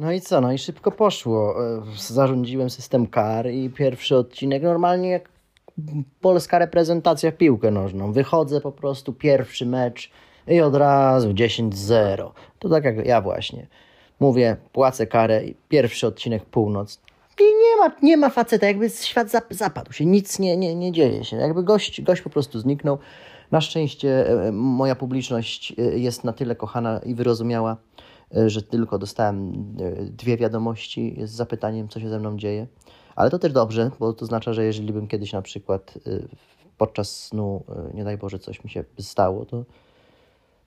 No i co? No i szybko poszło. E, Zarządziłem system kar i pierwszy odcinek normalnie jak polska reprezentacja w piłkę nożną. Wychodzę po prostu, pierwszy mecz i od razu 10-0. To tak jak ja właśnie. Mówię, płacę karę i pierwszy odcinek północ. I nie ma, nie ma faceta, jakby świat zap- zapadł się, nic nie, nie, nie dzieje się. Jakby gość, gość po prostu zniknął. Na szczęście e, moja publiczność e, jest na tyle kochana i wyrozumiała, że tylko dostałem e, dwie wiadomości z zapytaniem, co się ze mną dzieje. Ale to też dobrze, bo to oznacza, że jeżeli bym kiedyś na przykład e, podczas snu, e, nie daj Boże, coś mi się stało, to,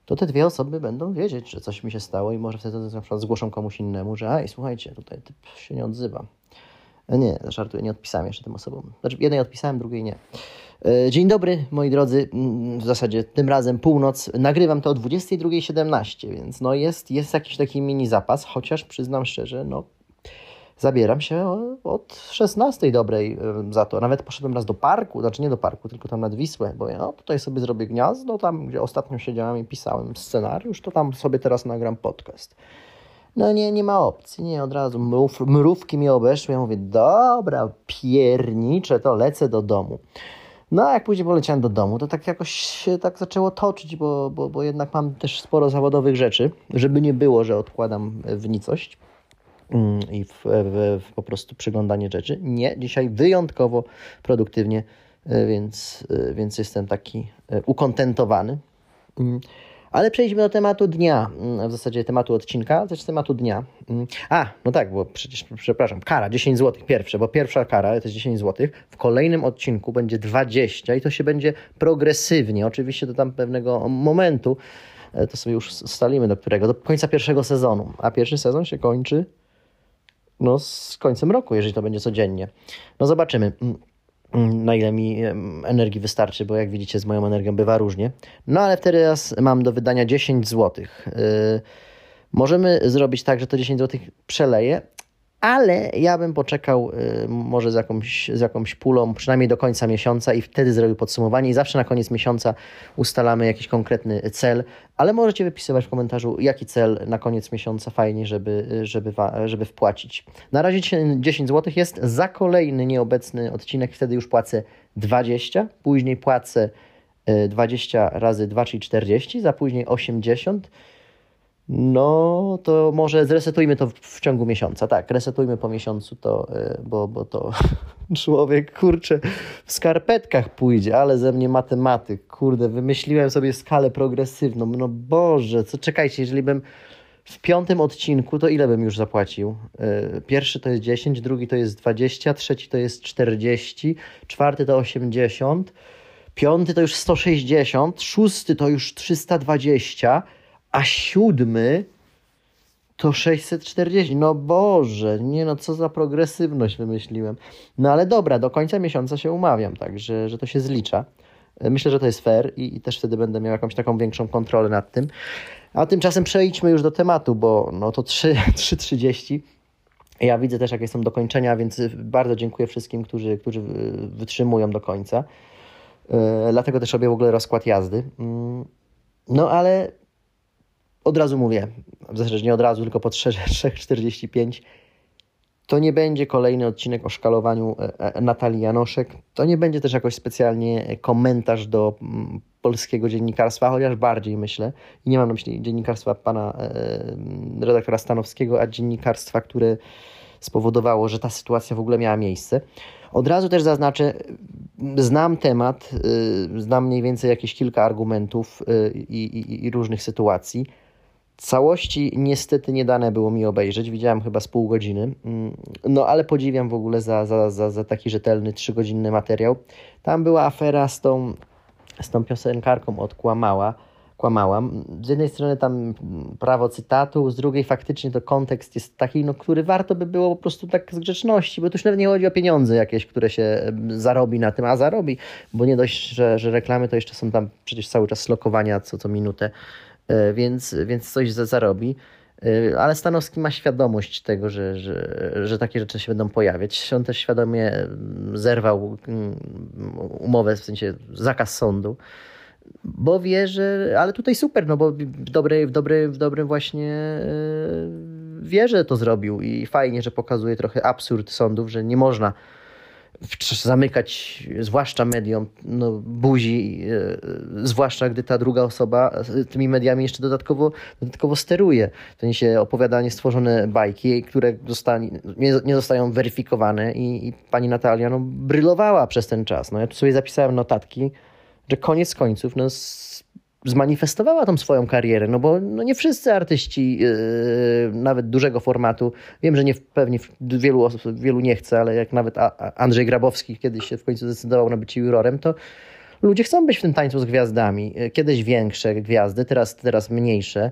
to te dwie osoby będą wiedzieć, że coś mi się stało i może wtedy na przykład zgłoszą komuś innemu, że ej, słuchajcie, tutaj typ się nie odzywa. E, Nie, żartuję, nie odpisałem jeszcze tym osobom. Znaczy, jednej odpisałem, drugiej nie. E, Dzień dobry, moi drodzy. Mm, W zasadzie tym razem północ. Nagrywam to o 22.17, więc no jest, jest jakiś taki mini zapas, chociaż przyznam szczerze, no zabieram się od 16 dobrej em, za to. Nawet poszedłem raz do parku, znaczy nie do parku, tylko tam nad Wisłę, bo ja no, tutaj sobie zrobię gniazdo, tam gdzie ostatnio siedziałem i pisałem scenariusz, to tam sobie teraz nagram podcast. No nie, nie ma opcji, nie, od razu mrów, mrówki mnie obeszły, ja mówię, dobra, pierniczę, to lecę do domu. No a jak później poleciałem do domu, to tak jakoś się tak zaczęło toczyć, bo, bo, bo jednak mam też sporo zawodowych rzeczy, żeby nie było, że odkładam w nicość mm, i w, w, w po prostu przyglądanie rzeczy. Nie, dzisiaj wyjątkowo produktywnie, e, więc, e, więc jestem taki e, ukontentowany. Ale przejdźmy do tematu dnia, mm, w zasadzie tematu odcinka, też tematu dnia. Mm. A, no tak, bo przecież, przepraszam, kara 10 zł pierwsze, bo pierwsza kara to jest 10 zł, w kolejnym odcinku będzie 20 i to się będzie progresywnie, oczywiście do tam pewnego momentu, e, to sobie już ustalimy do którego, do końca pierwszego sezonu, a pierwszy sezon się kończy no, z końcem roku, jeżeli to będzie codziennie. No zobaczymy, mm, na ile mi energii wystarczy, bo jak widzicie, z moją energią bywa różnie. No ale teraz mam do wydania 10 zł. Możemy zrobić tak, że to 10 zł przeleję, ale ja bym poczekał y, może z jakąś, z jakąś pulą, przynajmniej do końca miesiąca i wtedy zrobił podsumowanie i zawsze na koniec miesiąca ustalamy jakiś konkretny cel, ale możecie wypisywać w komentarzu, jaki cel na koniec miesiąca fajnie, żeby, żeby, żeby wpłacić. Na razie dzisiaj 10 zł jest za kolejny nieobecny odcinek, wtedy już płacę 20, później płacę y, 20 razy 2, czyli 40, za później 80, no, to może zresetujmy to w, ciągu miesiąca. Tak, resetujmy po miesiącu to, y, bo, bo to człowiek, kurczę, w skarpetkach pójdzie, ale ze mnie matematyk. Kurde, wymyśliłem sobie skalę progresywną. No Boże, co czekajcie, jeżeli bym w piątym odcinku, to ile bym już zapłacił? Y, Pierwszy to jest 10, drugi to jest 20, trzeci to jest 40, czwarty to 80, piąty to już 160, szósty to już 320, a siódmy to 640. No Boże, nie no, co za progresywność wymyśliłem. No ale dobra, do końca miesiąca się umawiam, tak, że, że to się zlicza. Myślę, że to jest fair i, i też wtedy będę miał jakąś taką większą kontrolę nad tym. A tymczasem przejdźmy już do tematu, bo no to 3 3.30. Ja widzę też, jakie są dokończenia, więc bardzo dziękuję wszystkim, którzy, którzy wytrzymują do końca. Yy, dlatego też robię w ogóle rozkład jazdy. Yy, no ale od razu mówię, w zasadzie nie od razu, tylko po 3.45, to nie będzie kolejny odcinek o szkalowaniu e, e, Natalii Janoszek. To nie będzie też jakoś specjalnie komentarz do mm, polskiego dziennikarstwa, chociaż bardziej myślę. I nie mam na myśli dziennikarstwa pana e, redaktora Stanowskiego, a dziennikarstwa, które spowodowało, że ta sytuacja w ogóle miała miejsce. Od razu też zaznaczę, znam temat, y, znam mniej więcej jakieś kilka argumentów y, i, i, i różnych sytuacji. Całości niestety nie dane było mi obejrzeć, widziałem chyba z pół godziny, Mm, no ale podziwiam w ogóle za, za, za, za taki rzetelny, trzygodzinny materiał. Tam była afera z tą, z tą piosenkarką od Kłamała, kłamałam. Z jednej strony tam prawo cytatu, z drugiej faktycznie to kontekst jest taki, no, który warto by było po prostu tak z grzeczności, bo tu już nawet nie chodzi o pieniądze jakieś, które się em, zarobi na tym, a zarobi, bo nie dość, że, że reklamy, to jeszcze są tam przecież cały czas lokowania co, co minutę, więc, więc coś za- zarobi. E, Ale Stanowski ma świadomość tego, że, że, że takie rzeczy się będą pojawiać. On też świadomie mm, zerwał mm, umowę, w sensie zakaz sądu, bo wie, że. Ale tutaj super, no bo w dobrej, w w dobrym właśnie e, wie, że to zrobił i fajnie, że pokazuje trochę absurd sądów, że nie można zamykać, zwłaszcza mediom, no, buzi, e, zwłaszcza gdy ta druga osoba tymi mediami jeszcze dodatkowo, dodatkowo steruje. W sensie opowiada niestworzone bajki, które nie, nie zostają weryfikowane i, i, pani Natalia no, brylowała przez ten czas. No, ja tu sobie zapisałem notatki, że koniec końców no, zmanifestowała tą swoją karierę, no bo no nie wszyscy artyści, yy, nawet dużego formatu, wiem, że nie, pewnie wielu osób, wielu nie chce, ale jak nawet Andrzej Grabowski kiedyś się w końcu zdecydował na bycie jurorem, to ludzie chcą być w tym tańcu z gwiazdami. Kiedyś większe gwiazdy, teraz, teraz mniejsze.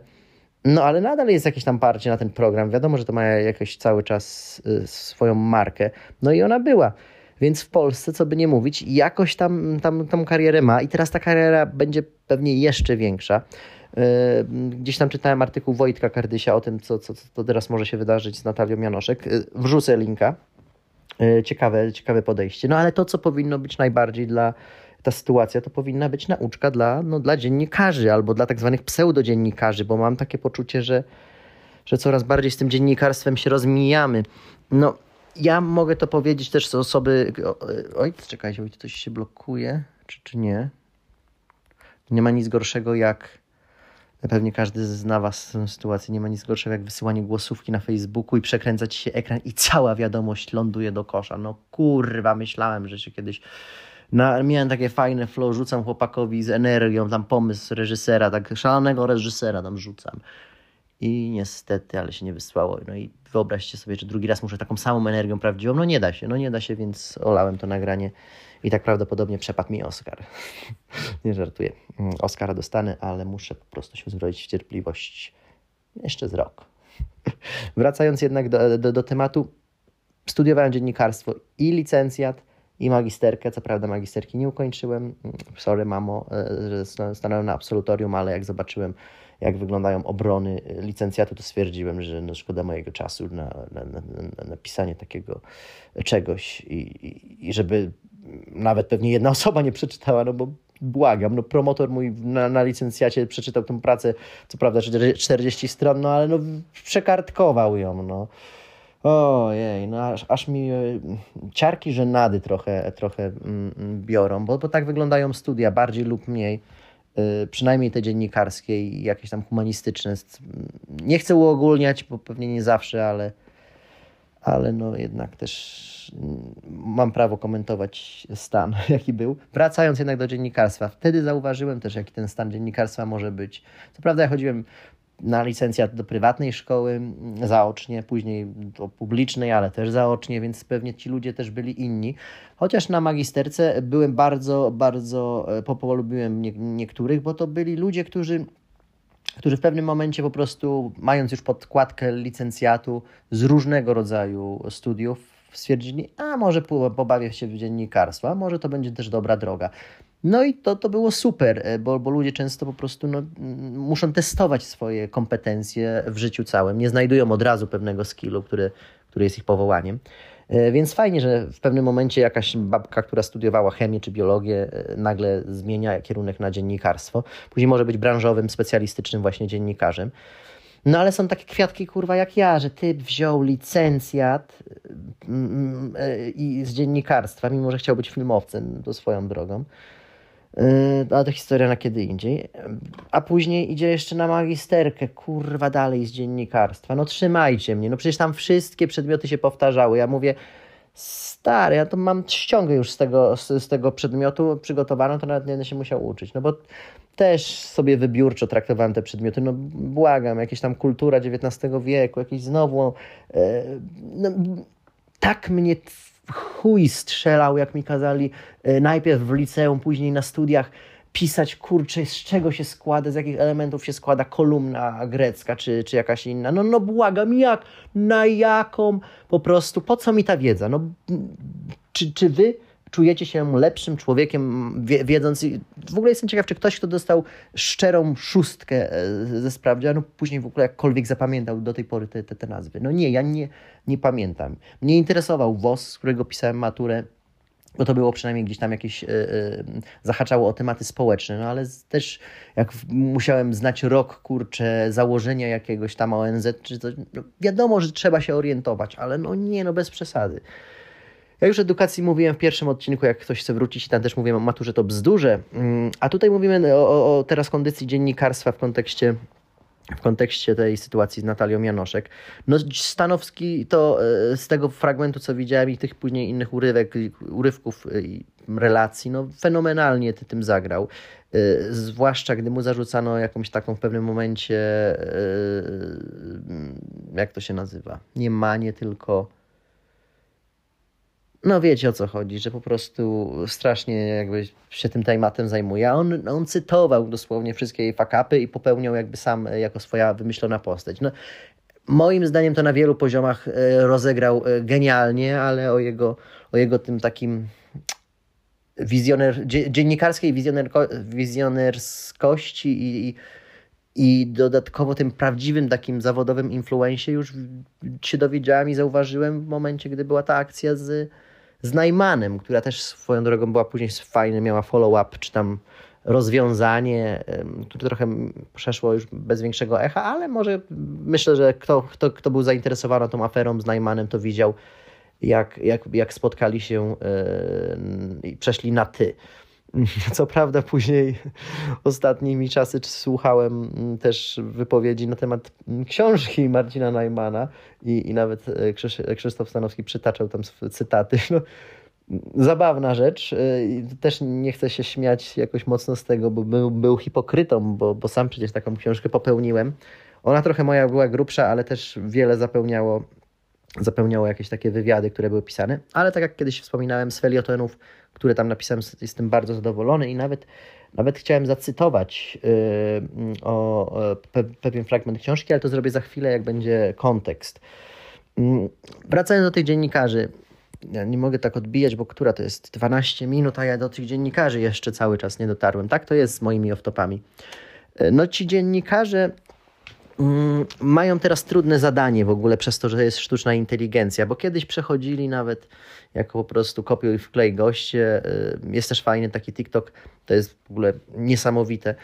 No ale nadal jest jakieś tam parcie na ten program. Wiadomo, że to ma jakoś cały czas yy, swoją markę. No i ona była. Więc w Polsce, co by nie mówić, jakoś tam, tam tą karierę ma i teraz ta kariera będzie pewnie jeszcze większa. E, gdzieś tam czytałem artykuł Wojtka Kardysia o tym, co, co, co teraz może się wydarzyć z Natalią Janoszek. E, wrzucę linka. E, ciekawe, ciekawe podejście. No ale to, co powinno być najbardziej dla ta sytuacja, to powinna być nauczka dla, no, dla dziennikarzy albo dla tak zwanych pseudodziennikarzy, bo mam takie poczucie, że, że coraz bardziej z tym dziennikarstwem się rozmijamy. No, ja mogę to powiedzieć też z osoby. Oj, czekajcie, coś się blokuje, czy, czy nie? Nie ma nic gorszego jak. Pewnie każdy zna Was tę sytuację. Nie ma nic gorszego jak wysyłanie głosówki na Facebooku i przekręcać się ekran i cała wiadomość ląduje do kosza. No kurwa, myślałem, że się kiedyś. Na, miałem takie fajne flow, rzucam chłopakowi z energią, tam pomysł reżysera, tak szalonego reżysera tam rzucam. I niestety, ale się nie wysłało. No i wyobraźcie sobie, że drugi raz muszę taką samą energią prawdziwą. No nie da się, no nie da się, więc olałem to nagranie i tak prawdopodobnie przepadł mi Oscar. nie żartuję. Oscara dostanę, ale muszę po prostu się uzbroić w cierpliwość jeszcze z rok. Wracając jednak do, do, do tematu, studiowałem dziennikarstwo i licencjat, i magisterkę. Co prawda magisterki nie ukończyłem. Sorry mamo, e, że stanąłem na absolutorium, ale jak zobaczyłem jak wyglądają obrony licencjatu, to stwierdziłem, że no szkoda mojego czasu na, na, na, na pisanie takiego czegoś i, i, i, żeby nawet pewnie jedna osoba nie przeczytała, no bo błagam, no promotor mój na, na licencjacie przeczytał tę pracę, co prawda 40 stron, no ale no przekartkował ją, no. Ojej, no aż, aż mi e, ciarki żenady trochę, trochę mm, mm, biorą, bo, bo tak wyglądają studia, bardziej lub mniej. Y, przynajmniej te dziennikarskie i jakieś tam humanistyczne. Nie chcę uogólniać, bo pewnie nie zawsze, ale, ale no jednak też mm, mam prawo komentować stan, jaki był. Wracając jednak do dziennikarstwa, wtedy zauważyłem też, jaki ten stan dziennikarstwa może być. Co prawda ja chodziłem na licencjat do prywatnej szkoły zaocznie, później do publicznej, ale też zaocznie, więc pewnie ci ludzie też byli inni. Chociaż na magisterce byłem bardzo, bardzo, e, polubiłem nie, niektórych, bo to byli ludzie, którzy którzy w pewnym momencie po prostu, mając już podkładkę licencjatu z różnego rodzaju studiów, stwierdzili, a może pobawię się w dziennikarstwo, a może to będzie też dobra droga. No i to, to było super, e, bo, bo ludzie często po prostu no, muszą testować swoje kompetencje w życiu całym. Nie znajdują od razu pewnego skillu, który, który jest ich powołaniem. E, więc fajnie, że w pewnym momencie jakaś babka, która studiowała chemię czy biologię, e, nagle zmienia kierunek na dziennikarstwo. Później może być branżowym, specjalistycznym właśnie dziennikarzem. No ale są takie kwiatki, kurwa, jak ja, że typ wziął licencjat i z dziennikarstwa, mimo że chciał być filmowcem, to swoją drogą. Yy, ale to historia na kiedy indziej. A później idzie jeszcze na magisterkę, kurwa, dalej z dziennikarstwa. No trzymajcie mnie, no przecież tam wszystkie przedmioty się powtarzały. Ja mówię, stary, ja to mam ściągę już z tego, z, z tego przedmiotu przygotowaną, to nawet nie będę się musiał uczyć. No bo też sobie wybiórczo traktowałem te przedmioty. No błagam, jakieś tam kultura XIX wieku, jakieś znowu. Yy, no, tak mnie chuj strzelał, jak mi kazali e, najpierw w liceum, później na studiach pisać, kurczę, z czego się składa, z jakich elementów się składa kolumna grecka, czy, czy jakaś inna. No, no błagam, jak? Na jaką? Po prostu, po co mi ta wiedza? No, czy, czy wy czujecie się lepszym człowiekiem, wiedząc. W ogóle jestem ciekaw, czy ktoś, kto dostał szczerą szóstkę e, ze sprawdzianu, później w ogóle jakkolwiek zapamiętał do tej pory te, te, te nazwy. No nie, ja nie, nie pamiętam. Mnie interesował WOS, z którego pisałem maturę. bo to było przynajmniej gdzieś tam jakieś, yy, zahaczało o tematy społeczne, no ale też jak musiałem znać rok, kurczę, założenia jakiegoś tam ONZ, czy to, no wiadomo, że trzeba się orientować, ale no nie, no bez przesady. Ja już edukacji mówiłem w pierwszym odcinku, jak ktoś chce wrócić, tam też mówiłem o maturze, to bzdurze, mm, a tutaj mówimy o, o teraz kondycji dziennikarstwa w kontekście w kontekście tej sytuacji z Natalią Janoszek. No Stanowski to e, z tego fragmentu, co widziałem i tych później innych urywek, urywków i relacji, no fenomenalnie ty tym zagrał. E, zwłaszcza gdy mu zarzucano jakąś taką w pewnym momencie, e, jak to się nazywa, nie manie, tylko no wiecie o co chodzi, że po prostu strasznie jakby się tym tematem zajmuje. A on, on cytował dosłownie wszystkie jej fakapy i popełniał jakby sam jako swoja wymyślona postać. No, moim zdaniem to na wielu poziomach e, rozegrał e, genialnie, ale o jego, o jego tym takim wizjoner, dziennikarskiej wizjonerko, wizjonerskości i, i, i dodatkowo tym prawdziwym takim zawodowym influencie już się dowiedziałem i zauważyłem w momencie, gdy była ta akcja z z Najmanem, która też swoją drogą była później fajna, miała follow-up, czy tam rozwiązanie, które trochę przeszło już bez większego echa, ale może myślę, że kto, kto, kto był zainteresowany tą aferą z Najmanem, to widział, jak, jak, jak spotkali się i przeszli na ty. Co prawda później ostatnimi czasy słuchałem mm, też wypowiedzi na temat mm, książki Marcina Najmana i, i nawet e, Krzysztof Stanowski przytaczał tam cytaty. No, zabawna rzecz. E, też nie chcę się śmiać jakoś mocno z tego, bo był, był hipokrytą, bo, bo sam przecież taką książkę popełniłem. Ona trochę moja była grubsza, ale też wiele zapełniało, zapełniało jakieś takie wywiady, które były pisane. Ale tak jak kiedyś wspominałem, z feliotonów które tam napisałem, jestem bardzo zadowolony i nawet, nawet chciałem zacytować yy, o, pe, pewien fragment książki, ale to zrobię za chwilę, jak będzie kontekst. Yy, wracając do tych dziennikarzy, ja nie mogę tak odbijać, bo która to jest 12 minut, a ja do tych dziennikarzy jeszcze cały czas nie dotarłem. Tak to jest z moimi off-topami. Yy, no ci dziennikarze mm, mają teraz trudne zadanie w ogóle przez to, że jest sztuczna inteligencja, bo kiedyś przechodzili nawet jako po prostu kopiuj wklej goście. Y, jest też fajny taki TikTok, to jest w ogóle niesamowite.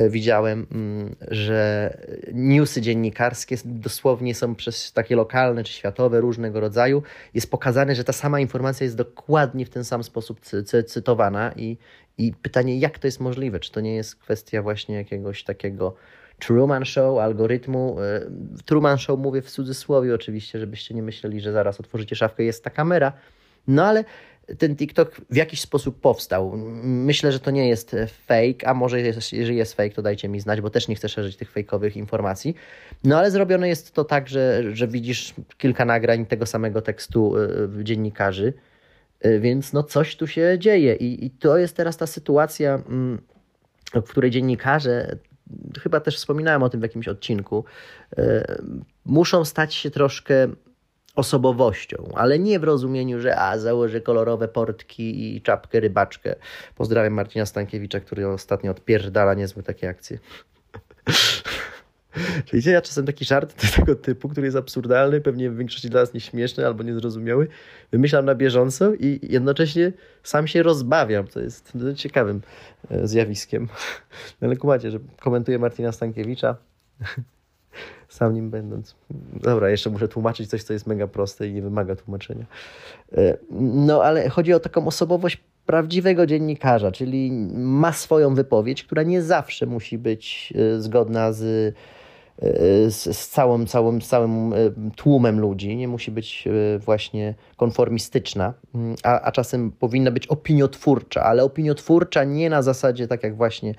Y, widziałem, mm, że newsy dziennikarskie dosłownie są przez takie lokalne czy światowe różnego rodzaju. Jest pokazane, że ta sama informacja jest dokładnie w ten sam sposób cy cytowana i, i pytanie, jak to jest możliwe? Czy to nie jest kwestia właśnie jakiegoś takiego Truman Show, algorytmu. Y, Truman Show mówię w cudzysłowie oczywiście, żebyście nie myśleli, że zaraz otworzycie szafkę, jest ta kamera, no ale ten TikTok w jakiś sposób powstał. Myślę, że to nie jest fake, a może jest, jeżeli jest fake, to dajcie mi znać, bo też nie chcę szerzyć tych fejkowych informacji. No ale zrobione jest to tak, że, że widzisz kilka nagrań tego samego tekstu y, dziennikarzy, y, więc no coś tu się dzieje i, i to jest teraz ta sytuacja, mm, w której dziennikarze, chyba też wspominałem o tym w jakimś odcinku, y, muszą stać się troszkę osobowością, ale nie w rozumieniu, że a, założę kolorowe portki i czapkę rybaczkę. Pozdrawiam Marcina Stankiewicza, który ostatnio odpierdala niezłe takie akcje. Wiecie, ja czasem taki żart tego typu, który jest absurdalny, pewnie w większości dla nas nieśmieszny albo niezrozumiały, wymyślam na bieżąco i jednocześnie sam się rozbawiam, co jest ciekawym e, zjawiskiem. Ale kumacie, że komentuję Martina Stankiewicza, sam nim będąc. Dobra, jeszcze muszę tłumaczyć coś, co jest mega proste i nie wymaga tłumaczenia. E, no, ale chodzi o taką osobowość prawdziwego dziennikarza, czyli ma swoją wypowiedź, która nie zawsze musi być e, zgodna z, z, z całym, całym, całym tłumem ludzi, nie musi być właśnie konformistyczna, mm, a, a czasem powinna być opiniotwórcza, ale opiniotwórcza nie na zasadzie tak jak właśnie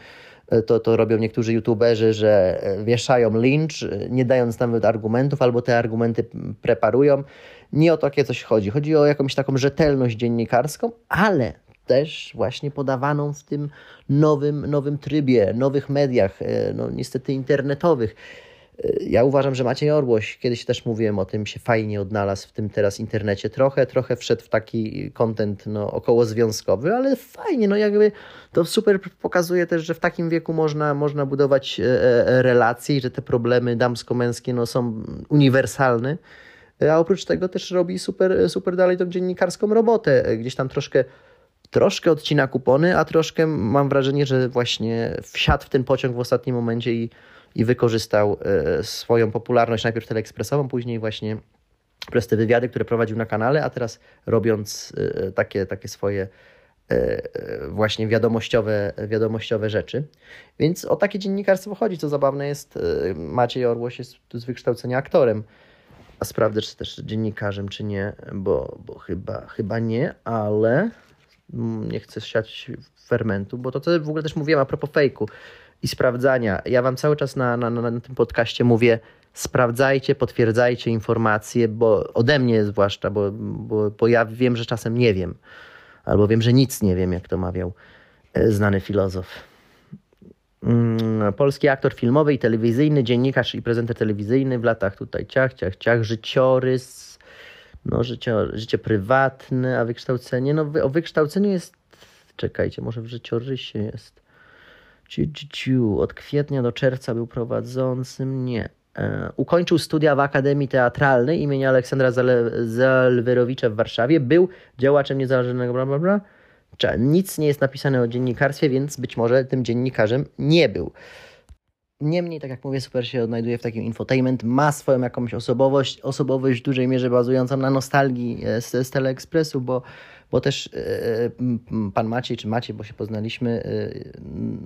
to, to robią niektórzy youtuberzy, że wieszają lincz, e, nie dając nawet argumentów, albo te argumenty preparują. Nie o takie coś chodzi. Chodzi o jakąś taką rzetelność dziennikarską, ale też właśnie podawaną w tym nowym, nowym trybie, nowych mediach, no niestety internetowych. Ja uważam, że Maciej Orłoś, kiedyś też mówiłem o tym, się fajnie odnalazł w tym teraz internecie. Trochę, trochę wszedł w taki kontent no, około związkowy, ale fajnie, no jakby to super pokazuje też, że w takim wieku można, można budować e, e, relacje i że te problemy damsko-męskie no, są uniwersalne. A oprócz tego też robi super, super dalej tą dziennikarską robotę. Gdzieś tam troszkę troszkę odcina kupony, a troszkę mam wrażenie, że właśnie wsiadł w ten pociąg w ostatnim momencie i, i wykorzystał e, swoją popularność najpierw teleekspresową, później właśnie przez te wywiady, które prowadził na kanale, a teraz robiąc e, takie, takie swoje e, właśnie wiadomościowe, wiadomościowe rzeczy. Więc o takie dziennikarstwo chodzi. Co zabawne jest, Maciej Orłoś jest z wykształcenia aktorem, a sprawdzę, czy też dziennikarzem, czy nie, bo, bo chyba, chyba nie, ale Mm, nie chcę siać fermentu, bo to, co w ogóle też mówiłem a propos fejku i sprawdzania. Ja wam cały czas na, na, na tym podcaście mówię, sprawdzajcie, potwierdzajcie informacje, bo ode mnie zwłaszcza, bo, bo, bo ja wiem, że czasem nie wiem, albo wiem, że nic nie wiem, jak to mawiał e, znany filozof. Mm, polski aktor filmowy i telewizyjny, dziennikarz i prezenter telewizyjny w latach tutaj ciach, ciach, ciach, życiorys, no, życie, życie prywatne, a wykształcenie, no o wykształceniu jest, czekajcie, może w życiorysie jest. Ciu, ciu, ciu. Od kwietnia do czerwca był prowadzącym, nie. E, ukończył studia w Akademii Teatralnej imienia Aleksandra Zalwerowicza w Warszawie. Był działaczem niezależnego, bla, bla, bla. Nic nie jest napisane o dziennikarstwie, więc być może tym dziennikarzem nie był. Niemniej, tak jak mówię, super się odnajduje w takim infotainment, ma swoją jakąś osobowość, osobowość w dużej mierze bazującą na nostalgii e, z, z Teleekspresu, bo, bo też e, pan Maciej, czy Maciej, bo się poznaliśmy, e,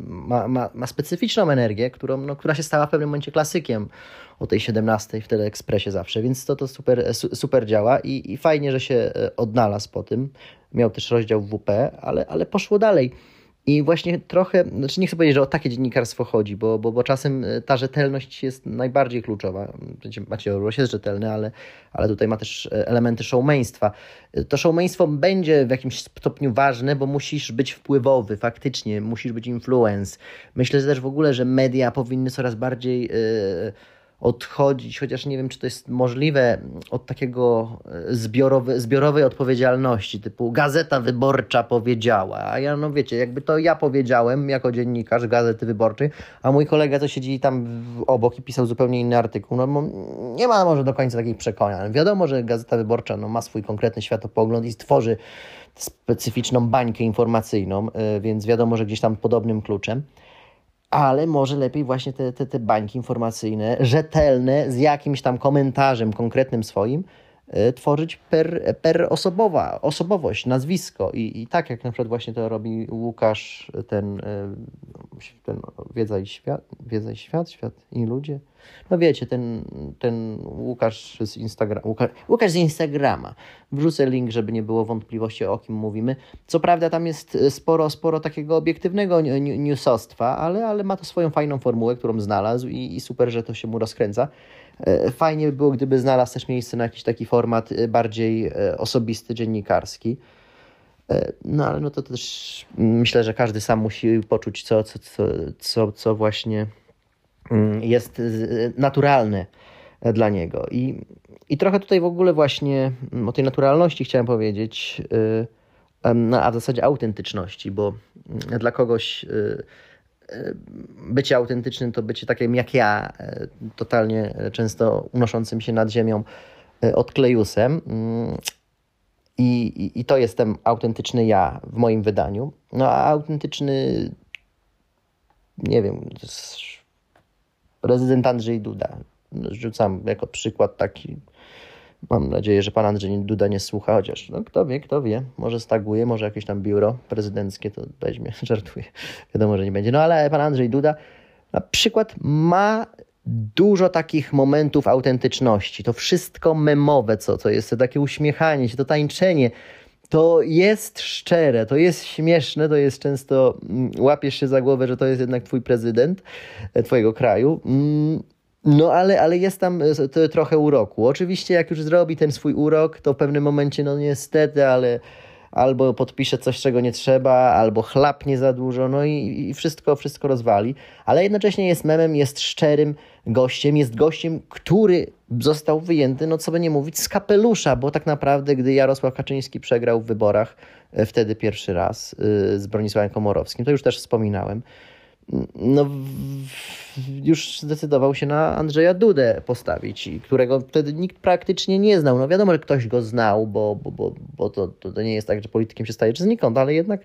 ma, ma, ma specyficzną energię, którą, no, która się stała w pewnym momencie klasykiem o tej 17 w Teleekspresie zawsze, więc to, to super, super działa i, i fajnie, że się odnalazł po tym. Miał też rozdział WP, ale, ale poszło dalej. I właśnie trochę, znaczy nie chcę powiedzieć, że o takie dziennikarstwo chodzi, bo, bo, bo czasem e, ta rzetelność jest najbardziej kluczowa. Macie Orłoś jest rzetelny, ale, ale tutaj ma też e, elementy showmeństwa. E, to showmeństwo będzie w jakimś stopniu ważne, bo musisz być wpływowy, faktycznie, musisz być influence. Myślę też w ogóle, że media powinny coraz bardziej... Yy, odchodzić, chociaż nie wiem, czy to jest możliwe, od takiego e, zbiorowy, zbiorowej odpowiedzialności, typu Gazeta Wyborcza powiedziała, a ja, no wiecie, jakby to ja powiedziałem jako dziennikarz Gazety Wyborczej, a mój kolega, co siedzi tam obok i pisał zupełnie inny artykuł, no nie ma może do końca takich przekonań. Wiadomo, że Gazeta Wyborcza no, ma swój konkretny światopogląd i stworzy specyficzną bańkę informacyjną, e, więc wiadomo, że gdzieś tam podobnym kluczem ale może lepiej właśnie te, te, te bańki informacyjne, rzetelne, z jakimś tam komentarzem konkretnym swoim, tworzyć per, per osobowa, osobowość, nazwisko. I, I tak jak na przykład właśnie to robi Łukasz, ten, e, ten Wiedza i Świat, Wiedza i Świat, Świat i Ludzie. No wiecie, ten, ten Łukasz z Instagrama, Łukasz, z Instagrama. Wrzucę link, żeby nie było wątpliwości, o kim mówimy. Co prawda tam jest sporo, sporo takiego obiektywnego newsostwa, ale, ale ma to swoją fajną formułę, którą znalazł i, i super, że to się mu rozkręca. E, fajnie by było, gdyby znalazł też miejsce na jakiś taki format e, bardziej e, osobisty, dziennikarski. No ale no to też myślę, że każdy sam musi poczuć, co, co, co, co, co właśnie mm, jest naturalne dla niego. I, I trochę tutaj w ogóle właśnie mm, o tej naturalności chciałem powiedzieć, no, a w zasadzie autentyczności, bo mm, dla kogoś bycie autentycznym to bycie takim jak ja, e, totalnie często unoszącym się nad ziemią e, odklejusem. Mm, I, i, I to jestem autentyczny ja w moim wydaniu. No a autentyczny, nie wiem, prezydent Andrzej Duda. Rzucam jako przykład taki Mam nadzieję, że pan Andrzej Duda nie słucha, chociaż no, kto wie, kto wie, może staguje, może jakieś tam biuro prezydenckie to weźmie, żartuję, wiadomo, że nie będzie. No ale pan Andrzej Duda na przykład ma dużo takich momentów autentyczności. To wszystko memowe, co to jest, to takie uśmiechanie się, to tańczenie, to jest szczere, to jest śmieszne, to jest często, mm, łapiesz się za głowę, że to jest jednak twój prezydent e, twojego kraju. No ale, ale jest tam e, trochę uroku. Oczywiście jak już zrobi ten swój urok, to w pewnym momencie, no niestety, ale albo podpisze coś, czego nie trzeba, albo chlapnie za dużo, no i, i wszystko, wszystko rozwali. Ale jednocześnie jest memem, jest szczerym gościem, jest gościem, który został wyjęty, no co by nie mówić, z kapelusza, bo tak naprawdę, gdy Jarosław Kaczyński przegrał w wyborach, e, wtedy pierwszy raz e, z Bronisławem Komorowskim, to już też wspominałem, no, już zdecydował się na Andrzeja Dudę postawić, którego wtedy nikt praktycznie nie znał. No wiadomo, że ktoś go znał, bo, bo, bo, bo to, to nie jest tak, że politykiem się staje czy znikąd, ale jednak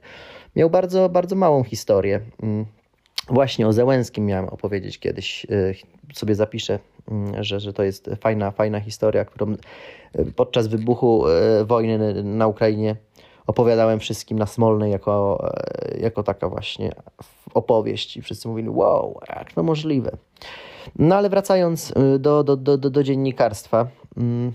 miał bardzo, bardzo małą historię. Mm. Właśnie o Zełenskim miałem opowiedzieć kiedyś, y, sobie zapiszę, mm, że, że to jest fajna, fajna historia, którą y, podczas wybuchu y, wojny na Ukrainie opowiadałem wszystkim na Smolnej jako, jako taka właśnie opowieść i wszyscy mówili, wow, jak to możliwe. No ale wracając do, do, do, do dziennikarstwa mm,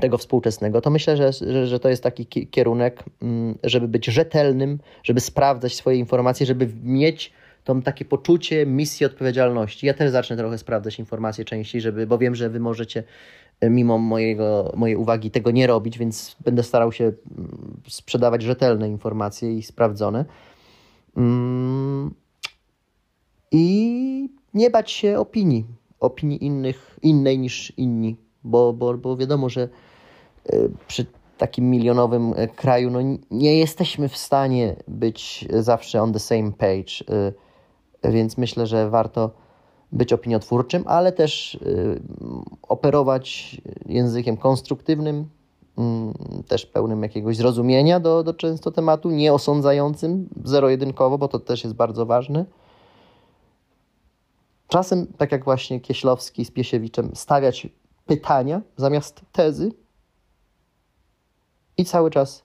tego współczesnego, to myślę, że, że, że to jest taki kierunek, mm, żeby być rzetelnym, żeby sprawdzać swoje informacje, żeby mieć to takie poczucie misji odpowiedzialności. Ja też zacznę trochę sprawdzać informacje częściej, żeby, bo wiem, że wy możecie e, mimo mojego, mojej uwagi tego nie robić, więc będę starał się mm, sprzedawać rzetelne informacje i sprawdzone. Mm. I nie bać się opinii, opinii innych, innej niż inni, bo, bo, bo wiadomo, że e, przy takim milionowym e, kraju no, nie jesteśmy w stanie być zawsze on the same page więc myślę, że warto być opiniotwórczym, ale też y, operować językiem konstruktywnym, mm, też pełnym jakiegoś zrozumienia do, do często tematu, nie osądzającym zero-jedynkowo, bo to też jest bardzo ważne. Czasem, tak jak właśnie Kieślowski z Piesiewiczem, stawiać pytania zamiast tezy i cały czas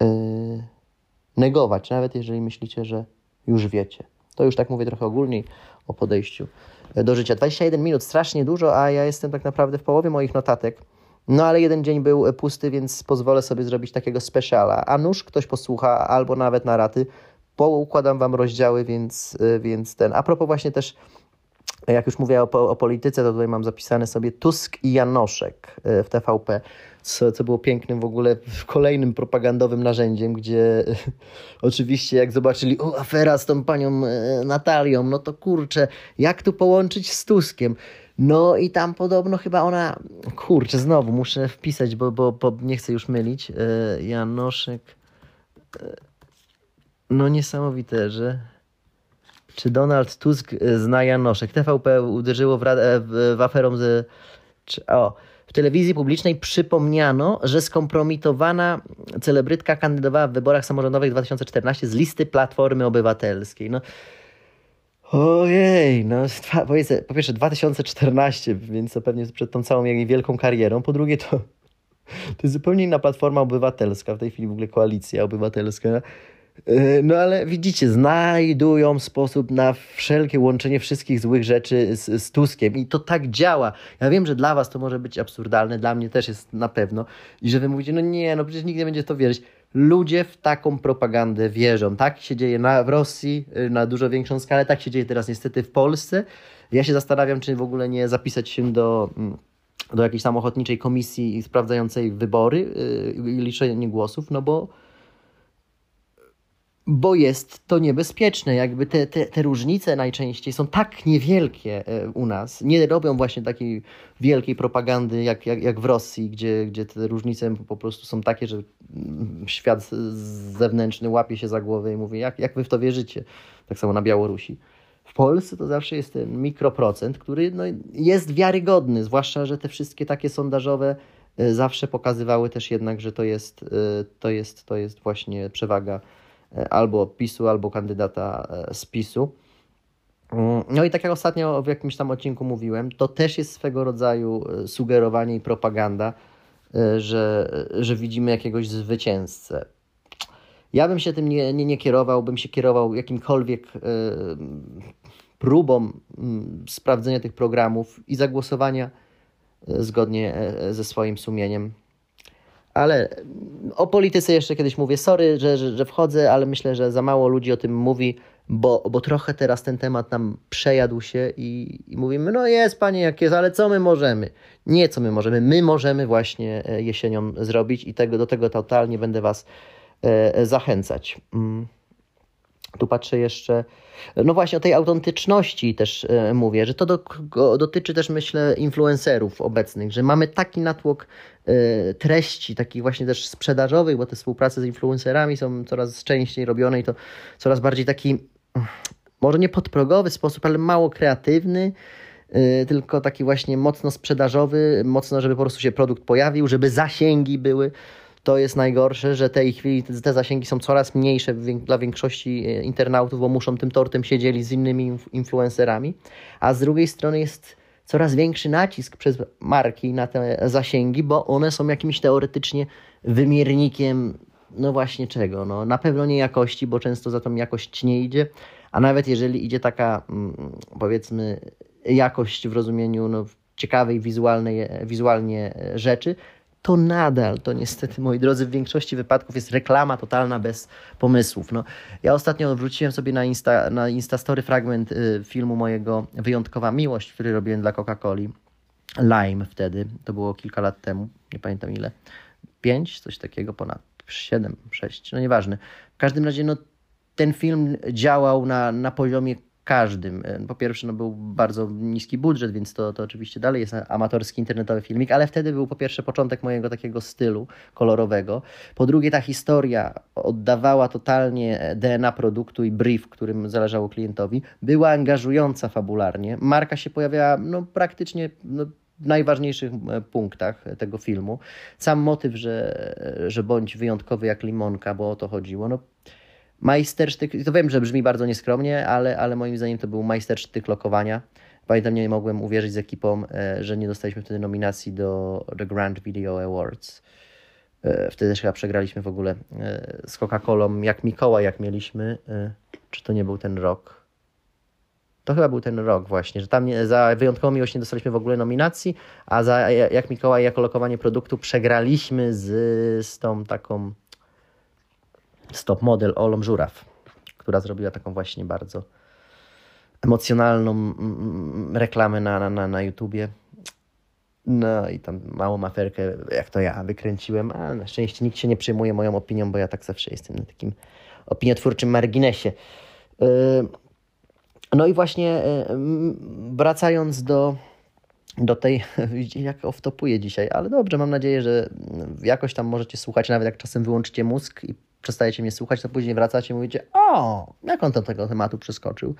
yy, negować, nawet jeżeli myślicie, że już wiecie. To już tak mówię trochę ogólniej o podejściu do życia. 21 minut, strasznie dużo, a ja jestem tak naprawdę w połowie moich notatek. No ale jeden dzień był pusty, więc pozwolę sobie zrobić takiego speciala. A nuż ktoś posłucha, albo nawet na raty. Poukładam wam rozdziały, więc, więc ten. A propos właśnie też jak już mówię o, o, polityce, to tutaj mam zapisane sobie Tusk i Janoszek e, w TVP, co, co było pięknym w ogóle kolejnym propagandowym narzędziem, gdzie oczywiście jak zobaczyli, o afera z tą panią e, Natalią, no to kurczę, jak tu połączyć z Tuskiem? No i tam podobno chyba ona, kurczę, znowu muszę wpisać, bo, bo, bo nie chcę już mylić, e, Janoszek, no niesamowite, że... Czy Donald Tusk e, zna Janoszek? TVP uderzyło w, w, w aferą z... Czy, o, telewizji publicznej przypomniano, że skompromitowana celebrytka kandydowała w wyborach samorządowych 2014 z listy Platformy Obywatelskiej. No, ojej, no po pierwsze 2014, więc to pewnie przed tą całą jej wielką karierą. Po drugie to, to jest zupełnie inna Platforma Obywatelska, w tej chwili w ogóle Koalicja Obywatelska. E, no ale widzicie, znajdują sposób na wszelkie łączenie wszystkich złych rzeczy z, z Tuskiem i to tak działa. Ja wiem, że dla was to może być absurdalne, dla mnie też jest na pewno i że wy mówicie, no nie, no przecież nie będzie to wierzyć. Ludzie w taką propagandę wierzą. Tak się dzieje na, w Rosji y, na dużo większą skalę, tak się dzieje teraz niestety w Polsce. Ja się zastanawiam, czy w ogóle nie zapisać się do mm, do jakiejś samochodniczej komisji sprawdzającej wybory y, i liczenie głosów, no bo bo jest to niebezpieczne. Jakby te, te, te różnice najczęściej są tak niewielkie e, u nas, nie robią właśnie takiej wielkiej propagandy jak, jak, jak w Rosji, gdzie, gdzie te różnice po prostu są takie, że mm, świat zewnętrzny łapie się za głowę i mówi, jak, jak wy w to wierzycie? Tak samo na Białorusi. W Polsce to zawsze jest ten mikroprocent, który no, jest wiarygodny, zwłaszcza, że te wszystkie takie sondażowe e, zawsze pokazywały też jednak, że to jest, e, to jest, to jest właśnie przewaga albo PiSu, albo kandydata e, z PiSu. Mm, no i tak jak ostatnio w jakimś tam odcinku mówiłem, to też jest swego rodzaju e, sugerowanie i propaganda, że, że widzimy jakiegoś zwycięzcę. Ja bym się tym nie, nie, nie kierował, bym się kierował jakimkolwiek próbą mm, sprawdzenia tych programów i zagłosowania zgodnie ze swoim sumieniem. Ale o polityce jeszcze kiedyś mówię. Sorry, że, że, że, wchodzę, ale myślę, że za mało ludzi o tym mówi, bo, bo trochę teraz ten temat nam przejadł się i, i mówimy, no jest panie jak jest, ale co my możemy? Nie co my możemy. My możemy właśnie e, jesienią zrobić i tego, do tego totalnie będę was e, zachęcać. Mm. Tu patrzę jeszcze, no właśnie o tej autentyczności też e, mówię, że to do, dotyczy też myślę influencerów obecnych, że mamy taki natłok e, treści, takich właśnie też sprzedażowych, bo te współprace z influencerami są coraz częściej robione i to coraz bardziej taki może nie podprogowy sposób, ale mało kreatywny, yy, tylko taki właśnie mocno sprzedażowy, mocno, żeby po prostu się produkt pojawił, żeby zasięgi były. To jest najgorsze, że tej chwili te zasięgi są coraz mniejsze dla większości e, internautów, bo muszą tym tortem siedzieli z innymi influencerami, a z drugiej strony jest coraz większy nacisk przez marki na te zasięgi, bo one są jakimś teoretycznie wymiernikiem, no właśnie czego? No, na pewno nie jakości, bo często za tą jakość nie idzie, a nawet jeżeli idzie taka, mm, powiedzmy, jakość w rozumieniu no, ciekawej wizualnej, wizualnie rzeczy, to nadal, to niestety, moi drodzy, w większości wypadków jest reklama totalna bez pomysłów. No, ja ostatnio wróciłem sobie na, Insta, na Instastory fragment y, filmu mojego Wyjątkowa Miłość, który robiłem dla Coca-Coli. Lime wtedy, to było kilka lat temu, nie pamiętam ile. Pięć, coś takiego, ponad siedem, sześć, no nieważne. W każdym razie, no, ten film działał na, na poziomie każdym. E, po pierwsze, no był bardzo niski budżet, więc to, to oczywiście dalej jest amatorski internetowy filmik, ale wtedy był po pierwsze początek mojego takiego stylu kolorowego. Po drugie, ta historia oddawała totalnie DNA produktu i brief, którym zależało klientowi. Była angażująca fabularnie. Marka się pojawiała no, praktycznie no, najważniejszych e, punktach tego filmu. Sam motyw, że, że bądź wyjątkowy jak limonka, bo o to chodziło. No, majstersztyk, to wiem, że brzmi bardzo nieskromnie, ale, ale moim zdaniem to był majstersztyk lokowania. Pamiętam, nie mogłem uwierzyć z ekipą, e, że nie dostaliśmy wtedy nominacji do The Grand Video Awards. E, wtedy też chyba przegraliśmy w ogóle e, z Coca-Colą, jak Mikołaj, jak mieliśmy. Czy to nie był ten rok? To chyba był ten rok właśnie, że tam za wyjątkową miłość nie dostaliśmy w ogóle nominacji, a za jak Mikołaj jako lokowanie produktu przegraliśmy z, z tą taką stop model Olom Żuraw, która zrobiła taką właśnie bardzo emocjonalną mm, mm, reklamę na, na, na YouTubie. No i tam małą aferkę, jak to ja, wykręciłem, a na szczęście nikt się nie przejmuje moją opinią, bo ja tak zawsze jestem na takim opiniotwórczym marginesie. Y, no i właśnie y, wracając do, do tej, jak off-topuję dzisiaj, ale dobrze, mam nadzieję, że jakoś tam możecie słuchać, nawet jak czasem wyłączycie mózg i przestajecie mnie słuchać, to później wracacie i mówicie, o, jak on do tego tematu przeskoczył.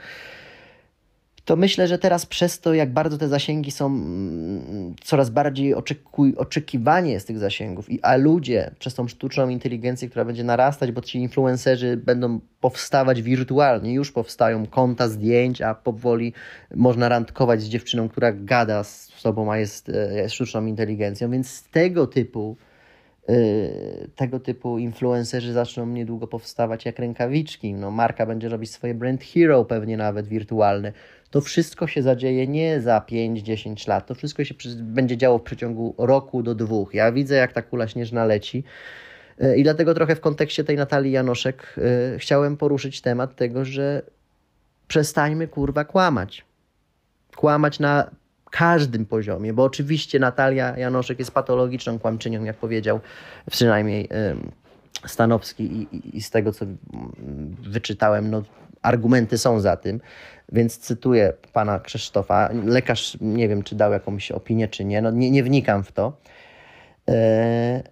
To myślę, że teraz przez to, jak bardzo te zasięgi są mm, coraz bardziej oczekuj, oczekiwanie z tych zasięgów, i, a ludzie przez tą sztuczną inteligencję, która będzie narastać, bo ci influencerzy będą powstawać wirtualnie, już powstają konta zdjęć, a powoli można randkować z dziewczyną, która gada z sobą, a jest, e, jest sztuczną inteligencją, więc tego typu tego typu influencerzy zaczną niedługo powstawać jak rękawiczki. No, marka będzie robić swoje brand hero, pewnie nawet wirtualne. To wszystko się zadzieje nie za 5-10 lat, to wszystko się będzie działo w przeciągu roku do dwóch. Ja widzę, jak ta kula śnieżna leci. Y, I dlatego trochę w kontekście tej Natalii Janoszek yy, chciałem poruszyć temat tego, że przestańmy kurwa kłamać. Kłamać na każdym poziomie, bo oczywiście Natalia Janoszek jest patologiczną kłamczynią, jak powiedział przynajmniej Stanowski i, i, z tego, co wyczytałem, no, argumenty są za tym, więc cytuję pana Krzysztofa. Lekarz, nie wiem, czy dał jakąś opinię, czy nie, no, nie, nie wnikam w to, e,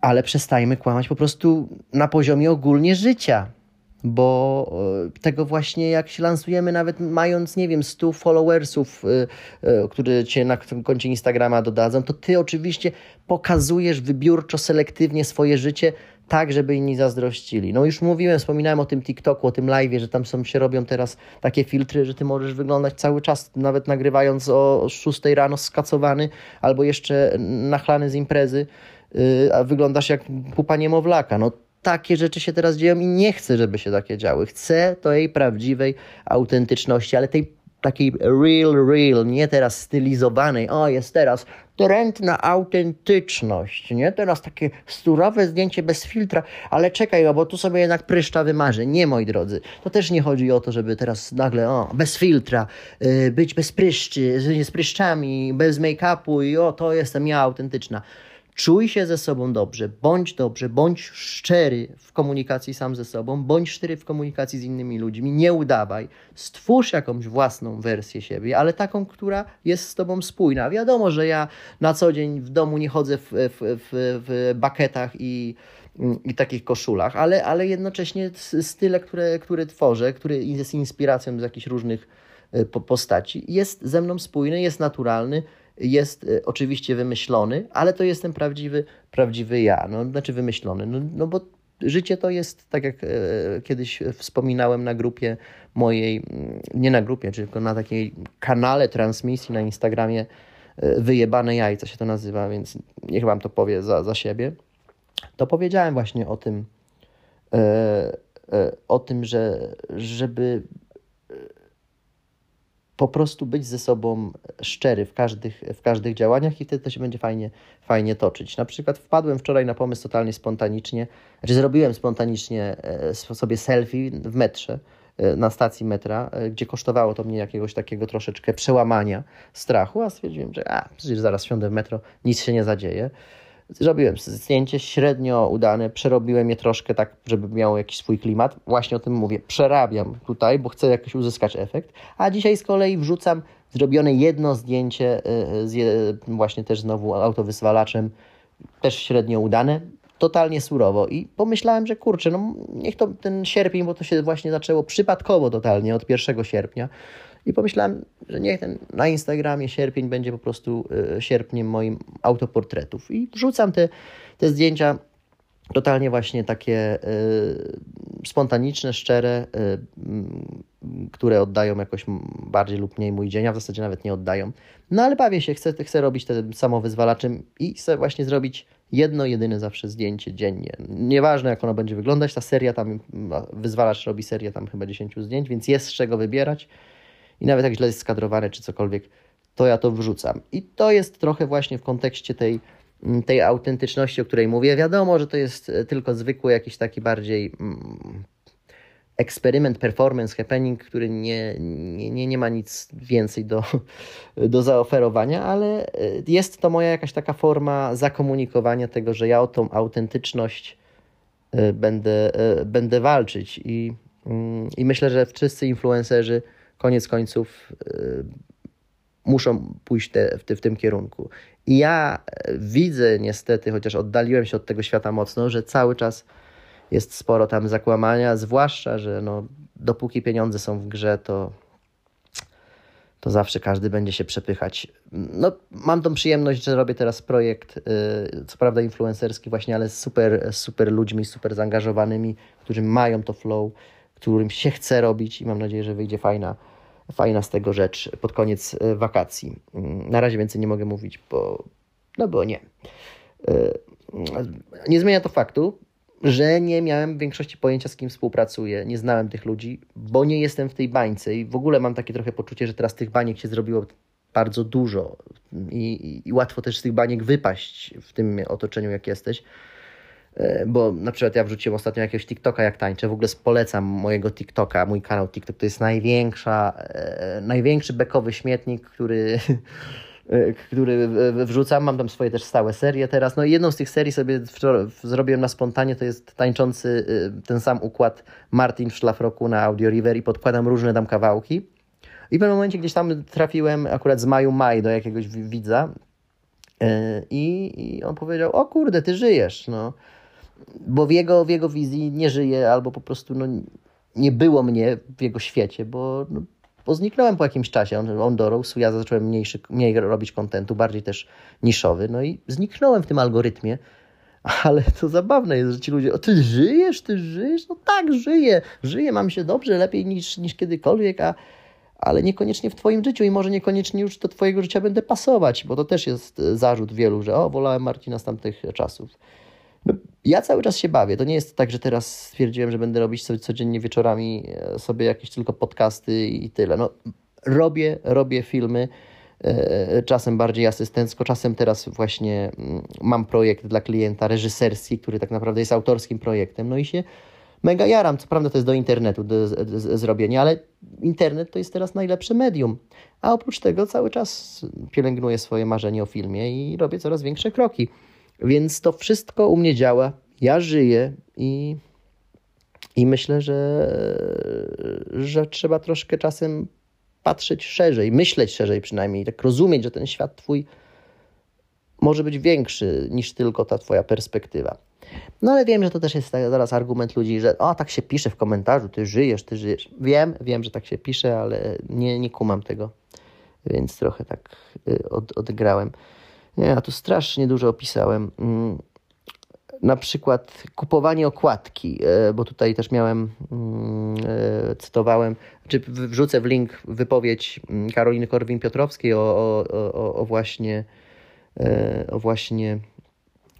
ale przestajmy kłamać po prostu na poziomie ogólnie życia bo e, tego właśnie jak się lansujemy, nawet mając, nie wiem, 100 followersów, e, e, które cię na koncie Instagrama dodadzą, to ty oczywiście pokazujesz wybiórczo, selektywnie swoje życie, tak, żeby inni zazdrościli. No już mówiłem, wspominałem o tym TikToku, o tym live, że tam są, się robią teraz takie filtry, że ty możesz wyglądać cały czas, nawet nagrywając o 6 rano skacowany albo jeszcze nachlany z imprezy, a wyglądasz jak pupa niemowlaka. No takie rzeczy się teraz dzieją i nie chcę, żeby się takie działy. Chcę tej prawdziwej autentyczności, ale tej takiej real, real, nie teraz stylizowanej, o jest teraz trend na autentyczność, nie? Teraz takie surowe zdjęcie bez filtra, ale czekaj, bo tu sobie jednak pryszcza wymarzę. Nie, moi drodzy, to też nie chodzi o to, żeby teraz nagle, o, bez filtra, yy, być bez pryszczy, z pryszczami, bez make-upu i o, to jestem ja autentyczna Czuj się ze sobą dobrze, bądź dobrze, bądź szczery w komunikacji sam ze sobą, bądź szczery w komunikacji z innymi ludźmi, nie udawaj. Stwórz jakąś własną wersję siebie, ale taką, która jest z tobą spójna. Wiadomo, że ja na co dzień w domu nie chodzę w, w, w, w baketach i, i takich koszulach, ale, ale jednocześnie style, które, które tworzę, który jest inspiracją z jakichś różnych e, postaci, jest ze mną spójny, jest naturalny jest e, oczywiście wymyślony, ale to jestem prawdziwy, prawdziwy ja, no, znaczy wymyślony, no, no bo życie to jest, tak jak e, kiedyś wspominałem na grupie mojej, mm, nie na grupie, tylko na takiej kanale transmisji na Instagramie, e, wyjebane jajca się to nazywa, więc niech wam to powie za, za siebie, to powiedziałem właśnie o tym, o tym, że żeby po prostu być ze sobą szczery w każdych, w każdych działaniach i wtedy to się będzie fajnie, fajnie toczyć. Na przykład wpadłem wczoraj na pomysł totalnie spontanicznie, znaczy zrobiłem spontanicznie e, sobie selfie w metrze, e, na stacji metra, e, gdzie kosztowało to mnie jakiegoś takiego troszeczkę przełamania strachu, a stwierdziłem, że a, przecież zaraz wsiądę w metro, nic się nie zadzieje. Zrobiłem zdjęcie średnio udane, przerobiłem je troszkę tak, żeby miało jakiś swój klimat. Właśnie o tym mówię. Przerabiam tutaj, bo chcę jakoś uzyskać efekt. A dzisiaj z kolei wrzucam zrobione jedno zdjęcie, y, y, z, właśnie też znowu autowyswalaczem, też średnio udane, totalnie surowo. I pomyślałem, że kurczę, no niech to ten sierpień, bo to się właśnie zaczęło przypadkowo totalnie od 1 sierpnia. I pomyślałem, że niech ten na Instagramie sierpień będzie po prostu y, sierpniem moim autoportretów. I wrzucam te, te zdjęcia totalnie właśnie takie y, spontaniczne, szczere, y, które oddają jakoś bardziej lub mniej mój dzień, a w zasadzie nawet nie oddają. No ale bawię się, chcę, chcę robić tym samowyzwalaczem i chcę właśnie zrobić jedno, jedyne zawsze zdjęcie dziennie. Nieważne jak ono będzie wyglądać, ta seria tam, wyzwalacz robi serię tam chyba 10 zdjęć, więc jest z czego wybierać i nawet jak źle jest skadrowane czy cokolwiek, to ja to wrzucam. I to jest trochę właśnie w kontekście tej, mm, tej autentyczności, o której mówię. Wiadomo, że to jest e, tylko zwykły jakiś taki bardziej mm, eksperyment, performance, happening, który nie, nie, nie ma nic więcej do, do zaoferowania, ale e, jest to moja jakaś taka forma zakomunikowania tego, że ja o tą autentyczność e, będę, będę walczyć i, mm, i myślę, że wszyscy influencerzy koniec końców y, muszą pójść te, w, w tym kierunku. I ja e, widzę niestety, chociaż oddaliłem się od tego świata mocno, że cały czas jest sporo tam zakłamania, zwłaszcza, że no, dopóki pieniądze są w grze, to, to zawsze każdy będzie się przepychać. No, mam tą przyjemność, że robię teraz projekt, yy, co prawda influencerski właśnie, ale z super, super ludźmi, super zaangażowanymi, którzy mają to flow, którym się chce robić i mam nadzieję, że wyjdzie fajna, fajna z tego rzecz pod koniec e, wakacji. Mm, na razie więcej nie mogę mówić, bo no bo nie. E, nie zmienia to faktu, że nie miałem w większości pojęcia, z kim współpracuję, nie znałem tych ludzi, bo nie jestem w tej bańce i w ogóle mam takie trochę poczucie, że teraz tych baniek się zrobiło bardzo dużo i, i, i łatwo też z tych baniek wypaść w tym otoczeniu, jak jesteś. E, bo na przykład ja wrzuciłem ostatnio jakiegoś TikToka jak tańczę, w ogóle polecam mojego TikToka, mój kanał TikTok. To jest największa, e, największy bekowy śmietnik, który, e, który wrzucam, mam tam swoje też stałe serie teraz, no i jedną z tych serii sobie zrobiłem na spontanie, to jest tańczący ten sam układ Martin w szlafroku na Audio River i podkładam różne tam kawałki. I w pewnym momencie gdzieś tam trafiłem akurat z maju maj do jakiegoś widza i, i on powiedział, o kurde, ty żyjesz, no bo w jego, w jego wizji nie żyje, albo po prostu no, nie było mnie w jego świecie, bo, no, bo zniknąłem po jakimś czasie. On, on dorósł, ja zacząłem mniejszy, mniej robić kontentu, bardziej też niszowy, no i zniknąłem w tym algorytmie. Ale to zabawne jest, że ci ludzie, o ty żyjesz, ty żyjesz? No tak, żyję, żyję, mam się dobrze, lepiej niż, niż kiedykolwiek, a, ale niekoniecznie w Twoim życiu i może niekoniecznie już do Twojego życia będę pasować, bo to też jest zarzut wielu, że o, wolałem Marcina z tamtych czasów. Ja cały czas się bawię. To nie jest tak, że teraz stwierdziłem, że będę robić sobie codziennie wieczorami e, sobie jakieś tylko podcasty i tyle. No, robię, robię filmy, e, czasem bardziej asystencko, czasem teraz właśnie mm, mam projekt dla klienta reżyserski, który tak naprawdę jest autorskim projektem. No i się mega jaram. Co prawda to jest do internetu do, do zrobienia, ale internet to jest teraz najlepsze medium. A oprócz tego cały czas pielęgnuję swoje marzenie o filmie i robię coraz większe kroki. Więc to wszystko u mnie działa. Ja żyję i, i myślę, że, że trzeba troszkę czasem patrzeć szerzej, myśleć szerzej przynajmniej, tak rozumieć, że ten świat twój może być większy niż tylko ta twoja perspektywa. No ale wiem, że to też jest zaraz argument ludzi, że o, tak się pisze w komentarzu, ty żyjesz, ty żyjesz. Wiem, wiem, że tak się pisze, ale nie, nie kumam tego, więc trochę tak y, od, odgrałem. Nie, ja tu strasznie dużo opisałem. Mm, na przykład kupowanie okładki, e, bo tutaj też miałem, mm, e, cytowałem, czy wrzucę w link wypowiedź mm, Karoliny Korwin-Piotrowskiej o, o, o, o właśnie e, o właśnie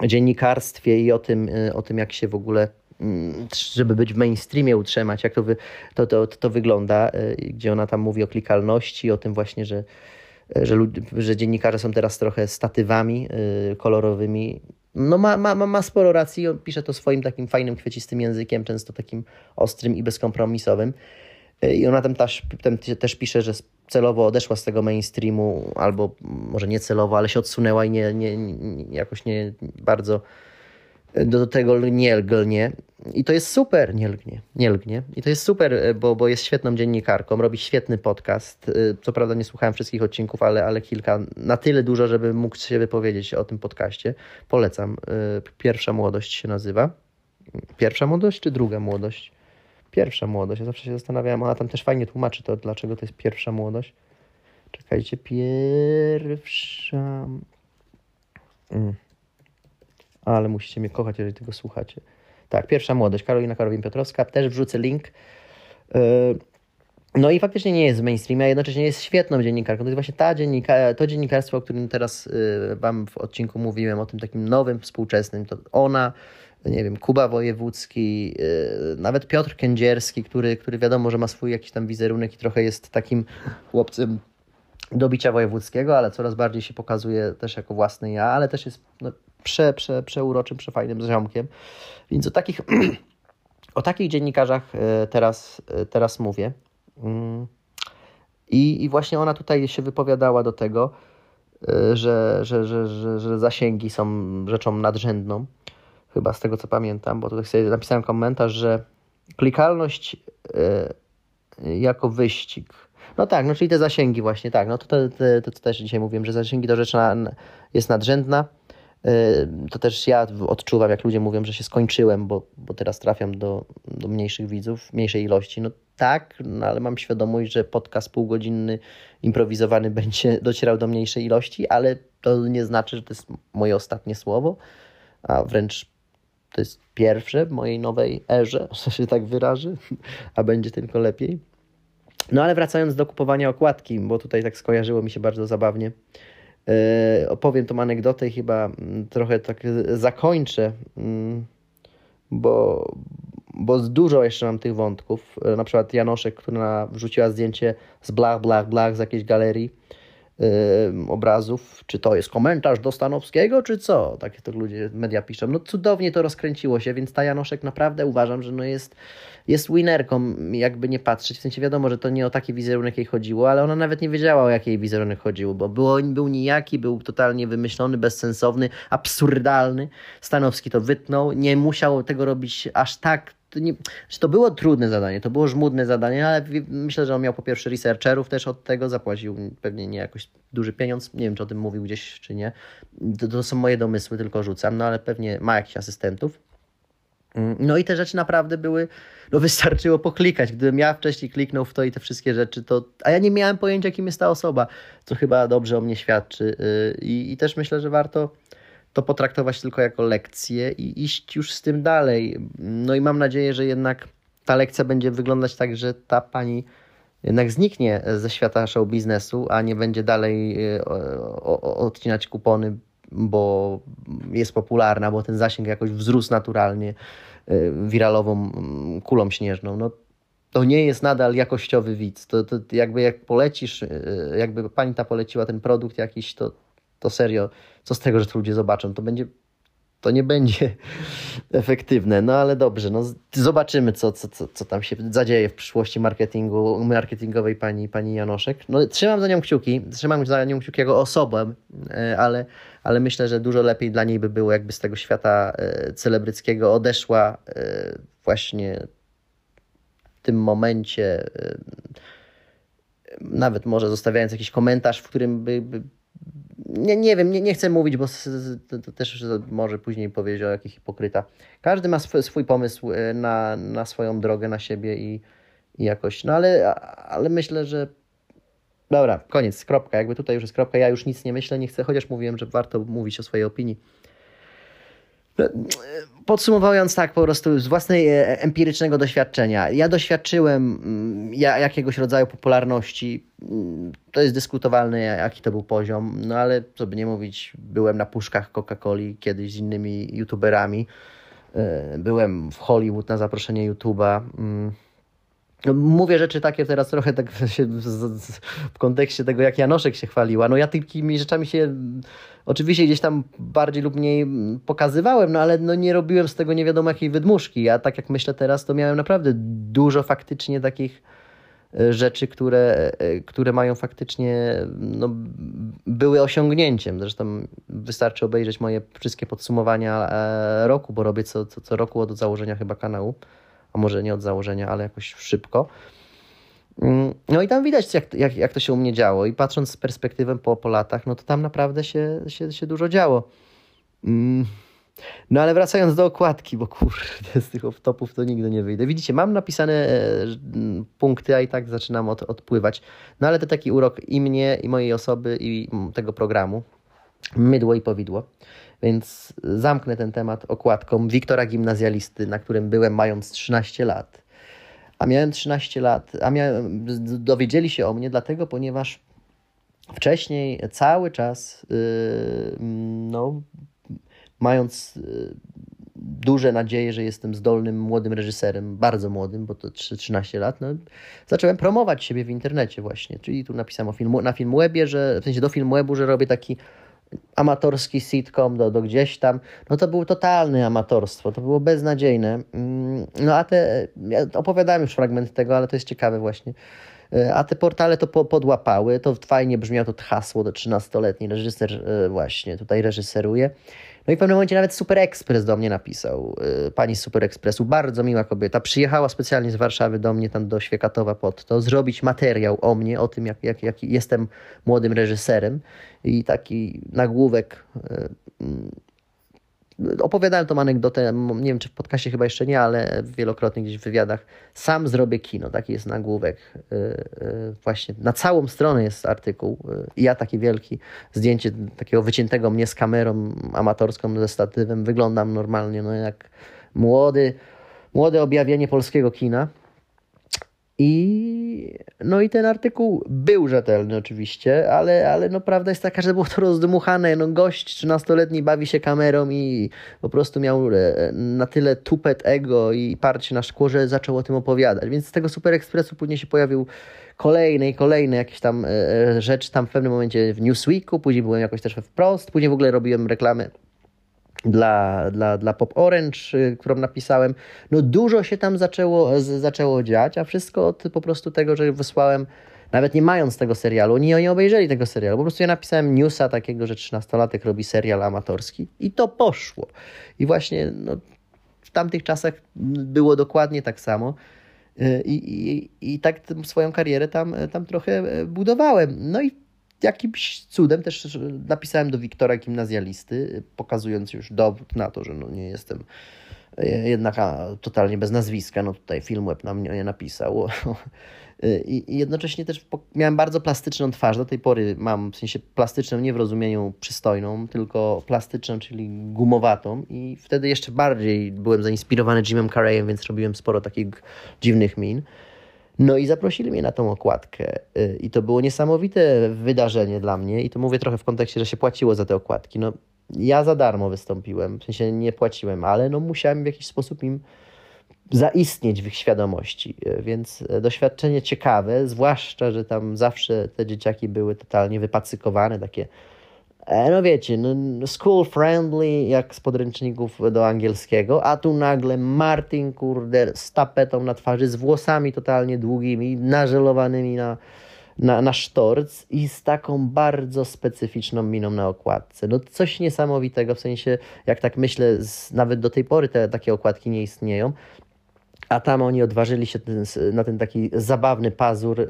dziennikarstwie i o tym, o tym jak się w ogóle żeby być w mainstreamie utrzymać, jak to, wy, to, to, to wygląda, gdzie ona tam mówi o klikalności, o tym właśnie, że, że, że dziennikarze są teraz trochę statywami kolorowymi no ma, ma, ma sporo racji, on pisze to swoim takim fajnym, kwiecistym językiem, często takim ostrym i bezkompromisowym. Y, I ona tam też, tam też pisze, że celowo odeszła z tego mainstreamu, albo może nie celowo, ale się odsunęła i nie, nie, nie jakoś nie bardzo do tego nie lgnie. I to jest super, nie lgnie, nie lgnie. I to jest super, e, bo, bo jest świetną dziennikarką, robi świetny podcast. E, co prawda nie słuchałem wszystkich odcinków, ale, ale kilka, na tyle dużo, żeby mógł się wypowiedzieć o tym podcaście. Polecam. E, Pierwsza młodość się nazywa. Pierwsza młodość czy druga młodość? Pierwsza młodość. Ja zawsze się zastanawiałem, ona tam też fajnie tłumaczy to, dlaczego to jest pierwsza młodość. Czekajcie, pierwsza... Mm ale musicie mnie kochać, jeżeli tego słuchacie. Tak, pierwsza młodość, Karolina Karowin-Piotrowska, też wrzucę link. E, no i faktycznie nie jest w mainstreamie, a jednocześnie jest świetną dziennikarką. To jest właśnie ta dziennika, to dziennikarstwo, o którym teraz e, Wam w odcinku mówiłem, o tym takim nowym, współczesnym. To ona, nie wiem, Kuba Wojewódzki, e, nawet Piotr Kędzierski, który, który wiadomo, że ma swój jakiś tam wizerunek i trochę jest takim chłopcem do bicia wojewódzkiego, ale coraz bardziej się pokazuje też jako własny ja, ale też jest no, prze, prze, przeuroczym, przefajnym ziomkiem. Więc o takich, o takich dziennikarzach e, teraz, e, teraz mówię. Mm. I, I właśnie ona tutaj się wypowiadała do tego, e, że, że, że, że, że zasięgi są rzeczą nadrzędną. Chyba z tego co pamiętam, bo tutaj sobie napisałem komentarz, że klikalność jako wyścig. No tak, no czyli te zasięgi właśnie, tak. No to, to, to, to też dzisiaj mówiłem, że zasięgi to rzecz na, jest nadrzędna to też ja odczuwam, jak ludzie mówią, że się skończyłem, bo, bo teraz trafiam do, do mniejszych widzów, mniejszej ilości. No tak, no ale mam świadomość, że podcast półgodzinny, improwizowany będzie docierał do mniejszej ilości, ale to nie znaczy, że to jest moje ostatnie słowo, a wręcz to jest pierwsze w mojej nowej erze, że się tak wyraży, a będzie tylko lepiej. No ale wracając do kupowania okładki, bo tutaj tak skojarzyło mi się bardzo zabawnie. E, opowiem tą anegdotę i chyba mm, trochę tak zakończę, mm, bo, bo dużo jeszcze mam tych wątków. E, na przykład Janoszek, która wrzuciła zdjęcie z blach, blach, blach z jakiejś galerii obrazów, czy to jest komentarz do Stanowskiego, czy co? Takie to ludzie, media piszą. No cudownie to rozkręciło się, więc ta Janoszek naprawdę uważam, że no jest, jest winerką, jakby nie patrzeć. W sensie wiadomo, że to nie o taki wizerunek jej chodziło, ale ona nawet nie wiedziała, o jaki jej wizerunek chodziło, bo było, był nijaki, był totalnie wymyślony, bezsensowny, absurdalny. Stanowski to wytnął, nie musiał tego robić aż tak to, nie, to było trudne zadanie, to było żmudne zadanie, ale myślę, że on miał po pierwsze researcherów też od tego, zapłacił pewnie nie jakoś duży pieniądz, nie wiem, czy o tym mówił gdzieś, czy nie. To, to są moje domysły, tylko rzucam, no ale pewnie ma jakichś asystentów. Mm, no i te rzeczy naprawdę były, no wystarczyło poklikać. Gdybym ja wcześniej kliknął w to i te wszystkie rzeczy, to. A ja nie miałem pojęcia, kim jest ta osoba, co chyba dobrze o mnie świadczy. Y, I, i też myślę, że warto to potraktować tylko jako lekcję i iść już z tym dalej. No i mam nadzieję, że jednak ta lekcja będzie wyglądać tak, że ta pani jednak zniknie ze świata show biznesu, a nie będzie dalej e, odcinać kupony, bo jest popularna, bo ten zasięg jakoś wzrósł naturalnie e, wiralową kulą śnieżną. No, to nie jest nadal jakościowy widz. To, to jakby jak polecisz, e, jakby pani ta poleciła ten produkt jakiś, to, to serio, co z tego, że to ludzie zobaczą? To będzie to nie będzie efektywne. No ale dobrze, no zobaczymy, co, co, co, co tam się zadzieje w przyszłości marketingu, marketingowej pani, pani Janoszek. No trzymam za nią kciuki, trzymam za nią kciuki jako osobę, e, ale, ale myślę, że dużo lepiej dla niej by było, jakby z tego świata e, celebryckiego odeszła e, właśnie w tym momencie nawet może zostawiając jakiś komentarz, w którym by, by nie, nie wiem, nie, nie chcę mówić, bo to, to też może później powiedzieć o jakich hipokryta. Każdy ma swój, swój pomysł e, na, na swoją drogę, na siebie i, i jakoś, no ale, ale myślę, że dobra, koniec, kropka, jakby tutaj już jest kropka, ja już nic nie myślę, nie chcę, chociaż mówiłem, że warto mówić o swojej opinii. Podsumowując tak po prostu z własnej e, empirycznego doświadczenia. Ja doświadczyłem mm, jakiegoś rodzaju popularności. Mm, to jest dyskutowalne, jaki to był poziom, no ale co by nie mówić, byłem na puszkach Coca-Coli kiedyś z innymi youtuberami. E, byłem w Hollywood na zaproszenie YouTube'a. Mm, no, mówię rzeczy takie teraz trochę tak w kontekście tego, jak Janoszek się chwaliła. No ja takimi rzeczami się oczywiście gdzieś tam bardziej lub mniej pokazywałem, no ale no nie robiłem z tego nie wiadomo jakiej wydmuszki. Ja tak jak myślę teraz, to miałem naprawdę dużo faktycznie takich e, rzeczy, które, e, które mają faktycznie, no, były osiągnięciem. Zresztą wystarczy obejrzeć moje wszystkie podsumowania e, roku, bo robię co, co, co roku od założenia chyba kanału a może nie od założenia, ale jakoś szybko. Mm, no i tam widać, jak, jak, jak to się u mnie działo. I patrząc z perspektywą po, po latach, no to tam naprawdę się, się, się dużo działo. Mm, no ale wracając do okładki, bo kurde, z tych topów to nigdy nie wyjdę. Widzicie, mam napisane e, punkty, a i tak zaczynam od, odpływać. No ale to taki urok i mnie, i mojej osoby, i tego programu. Mydło i powidło. Więc zamknę ten temat okładką Wiktora Gimnazjalisty, na którym byłem mając 13 lat. A miałem 13 lat, a miałem, dowiedzieli się o mnie dlatego, ponieważ wcześniej cały czas, yy, no, mając yy, duże nadzieje, że jestem zdolnym młodym reżyserem, bardzo młodym, bo to 13 lat, no, zacząłem promować siebie w internecie właśnie. Czyli tu napisałem o filmu, na Filmwebie, że w sensie do Filmwebu, że robię taki amatorski sitcom do, do gdzieś tam, no to było totalne amatorstwo, to było beznadziejne. Mm, no a te, ja opowiadałem już fragment tego, ale to jest ciekawe właśnie. E, a te portale to po, podłapały, to fajnie brzmiało to hasło do 13-letni reżyser e, właśnie tutaj reżyseruje. No i w pewnym momencie nawet Super Express do mnie napisał. Y, pani z Super Expressu, bardzo miła kobieta, przyjechała specjalnie z Warszawy do mnie, tam do Świekatowa pod to, zrobić materiał o mnie, o tym, jak, jak, jak jestem młodym reżyserem. I taki nagłówek y, Opowiadałem tą anegdotę, nie wiem czy w podcaście chyba jeszcze nie, ale wielokrotnie gdzieś w wywiadach. Sam zrobię kino, taki jest nagłówek. Y, y, właśnie na całą stronę jest artykuł. Y, I ja taki wielki, zdjęcie takiego wyciętego mnie z kamerą amatorską, ze statywem. Wyglądam normalnie, no jak młody, młode objawienie polskiego kina. I, no i ten artykuł był rzetelny oczywiście, ale, ale no prawda jest taka, że było to rozdmuchane. No gość 13-letni bawi się kamerą i po prostu miał e, na tyle tupet ego i parcie na szkło, że zaczął o tym opowiadać. Więc z tego Super Expressu później się pojawił kolejne i kolejne jakieś tam e, e, tam w pewnym momencie w Newsweeku, później byłem jakoś też Wprost, później w ogóle robiłem reklamy dla, dla, dla Pop Orange, y, którą napisałem. No dużo się tam zaczęło, z, zaczęło dziać, a wszystko od po prostu tego, że wysłałem, nawet nie mając tego serialu, oni nie obejrzeli tego serialu. Po prostu ja napisałem newsa takiego, że 13-latek robi serial amatorski i to poszło. I właśnie no, w tamtych czasach było dokładnie tak samo. Y, I, i, i tak swoją karierę tam, tam trochę e, budowałem. No i jakimś cudem też napisałem do Wiktora gimnazjalisty, pokazując już dowód na to, że no nie jestem e, jednak totalnie bez nazwiska. No tutaj Filmweb na mnie napisał. I, jednocześnie też miałem bardzo plastyczną twarz. Do tej pory mam w sensie plastyczną nie w rozumieniu przystojną, tylko plastyczną, czyli gumowatą. I wtedy jeszcze bardziej byłem zainspirowany Jimem Carreyem, więc robiłem sporo takich dziwnych min. No i zaprosili mnie na tą okładkę. Y, I to było niesamowite wydarzenie dla mnie. I to mówię trochę w kontekście, że się płaciło za te okładki. No, ja za darmo wystąpiłem, w sensie nie płaciłem, ale no musiałem w jakiś sposób im zaistnieć w ich świadomości. Y, więc y, doświadczenie ciekawe, zwłaszcza, że tam zawsze te dzieciaki były totalnie wypacykowane, takie no wiecie, no, school friendly, jak z podręczników do angielskiego, a tu nagle Martin, kurde, z tapetą na twarzy, z włosami totalnie długimi, nażelowanymi na, na, na sztorc i z taką bardzo specyficzną miną na okładce. No coś niesamowitego, w sensie, jak tak myślę, z, nawet do tej pory te takie okładki nie istnieją, a tam oni odważyli się ten, na ten taki zabawny pazur y,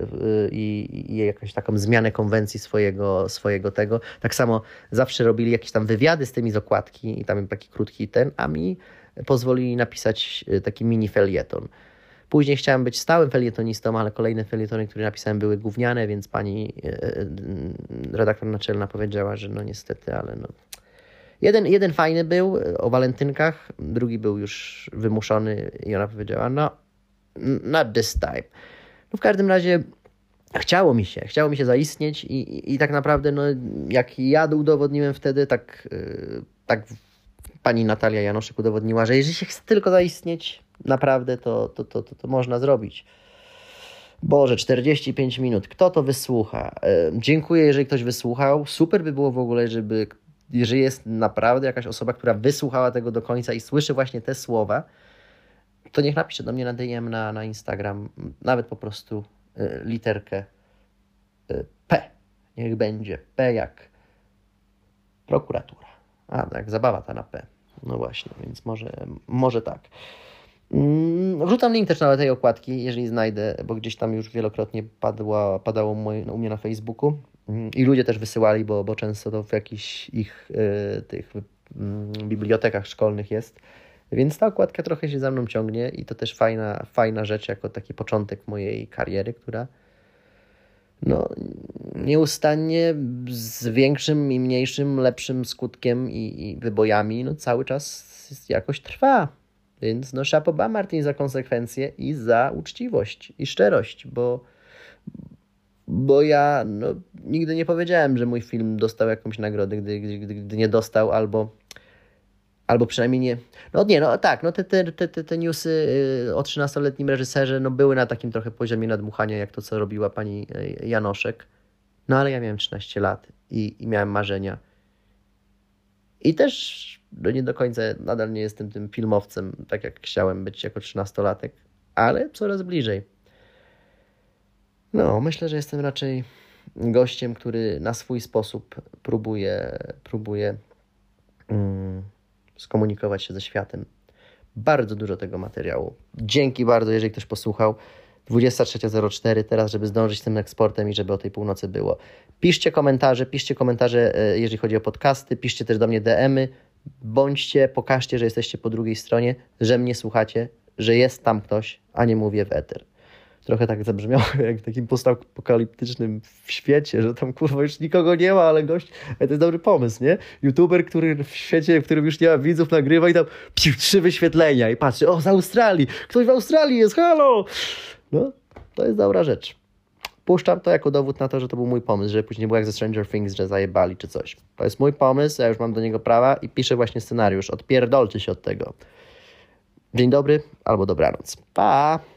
i, i jakąś taką zmianę konwencji swojego, swojego tego. Tak samo zawsze robili jakieś tam wywiady z tymi z okładki i tam taki krótki ten, a mi pozwolili napisać y, taki mini felieton. Później chciałem być stałym felietonistą, ale kolejne felietony, które napisałem, były gówniane, więc pani y, redaktor naczelna powiedziała, że no niestety, ale no, Jeden, jeden fajny był o walentynkach, drugi był już wymuszony i ona powiedziała, no, not this time. No w każdym razie chciało mi się, chciało mi się zaistnieć i, i, i tak naprawdę, no, jak ja udowodniłem wtedy, tak, yy, tak pani Natalia Janoszek udowodniła, że jeżeli się chce tylko zaistnieć, naprawdę to, to, to, to, to można zrobić. Boże, 45 minut. Kto to wysłucha? Yy, dziękuję, jeżeli ktoś wysłuchał. Super by było w ogóle, żeby jeżeli jest naprawdę jakaś osoba, która wysłuchała tego do końca i słyszy właśnie te słowa, to niech napisze do mnie na DM na, na Instagram, nawet po prostu y, literkę y, P. Niech będzie P jak prokuratura. A, tak, zabawa ta na P. No właśnie, więc może, może tak. Mm, wrzucam link też na tej okładki, jeżeli znajdę, bo gdzieś tam już wielokrotnie padła, padało u mnie na Facebooku. I ludzie też wysyłali, bo, bo często to w jakichś ich y, tych y, bibliotekach szkolnych jest. Więc ta okładka trochę się za mną ciągnie i to też fajna, fajna rzecz jako taki początek mojej kariery, która no, nieustannie z większym i mniejszym, lepszym skutkiem i, i wybojami no, cały czas jakoś trwa. Więc no szapoba Martin za konsekwencje i za uczciwość i szczerość, bo, bo ja no, nigdy nie powiedziałem, że mój film dostał jakąś nagrodę, gdy, gdy, gdy nie dostał, albo, albo przynajmniej nie. No nie, no tak, no te, te, te, te newsy y, o 13-letnim reżyserze no, były na takim trochę poziomie nadmuchania, jak to, co robiła pani y, Janoszek. No ale ja miałem 13 lat i, i miałem marzenia. I też no, nie do końca nadal nie jestem tym filmowcem, tak jak chciałem być jako 13-latek, ale coraz bliżej. No, myślę, że jestem raczej gościem, który na swój sposób próbuje, próbuje mm, skomunikować się ze światem. Bardzo dużo tego materiału. Dzięki bardzo, jeżeli ktoś posłuchał. 23.04 teraz, żeby zdążyć z tym eksportem i żeby o tej północy było. Piszcie komentarze, piszcie komentarze, e, jeżeli chodzi o podcasty, piszcie też do mnie DMy, bądźcie, pokażcie, że jesteście po drugiej stronie, że mnie słuchacie, że jest tam ktoś, a nie mówię w eter trochę tak zabrzmiało jak w takim postapokaliptycznym świecie, że tam kurwa już nikogo nie ma, ale gość, to jest dobry pomysł, nie? YouTuber, który w świecie, w którym już nie ma widzów, nagrywa i tam piu, trzy wyświetlenia i patrzy, o z Australii, ktoś w Australii jest, halo! No, to jest dobra rzecz. Puszczam to jako dowód na to, że to był mój pomysł, że później było jak ze Stranger Things, że zajebali czy coś. To jest mój pomysł, ja już mam do niego prawa i piszę właśnie scenariusz. Odpierdolcie się od tego. Dzień dobry albo dobranoc. Pa!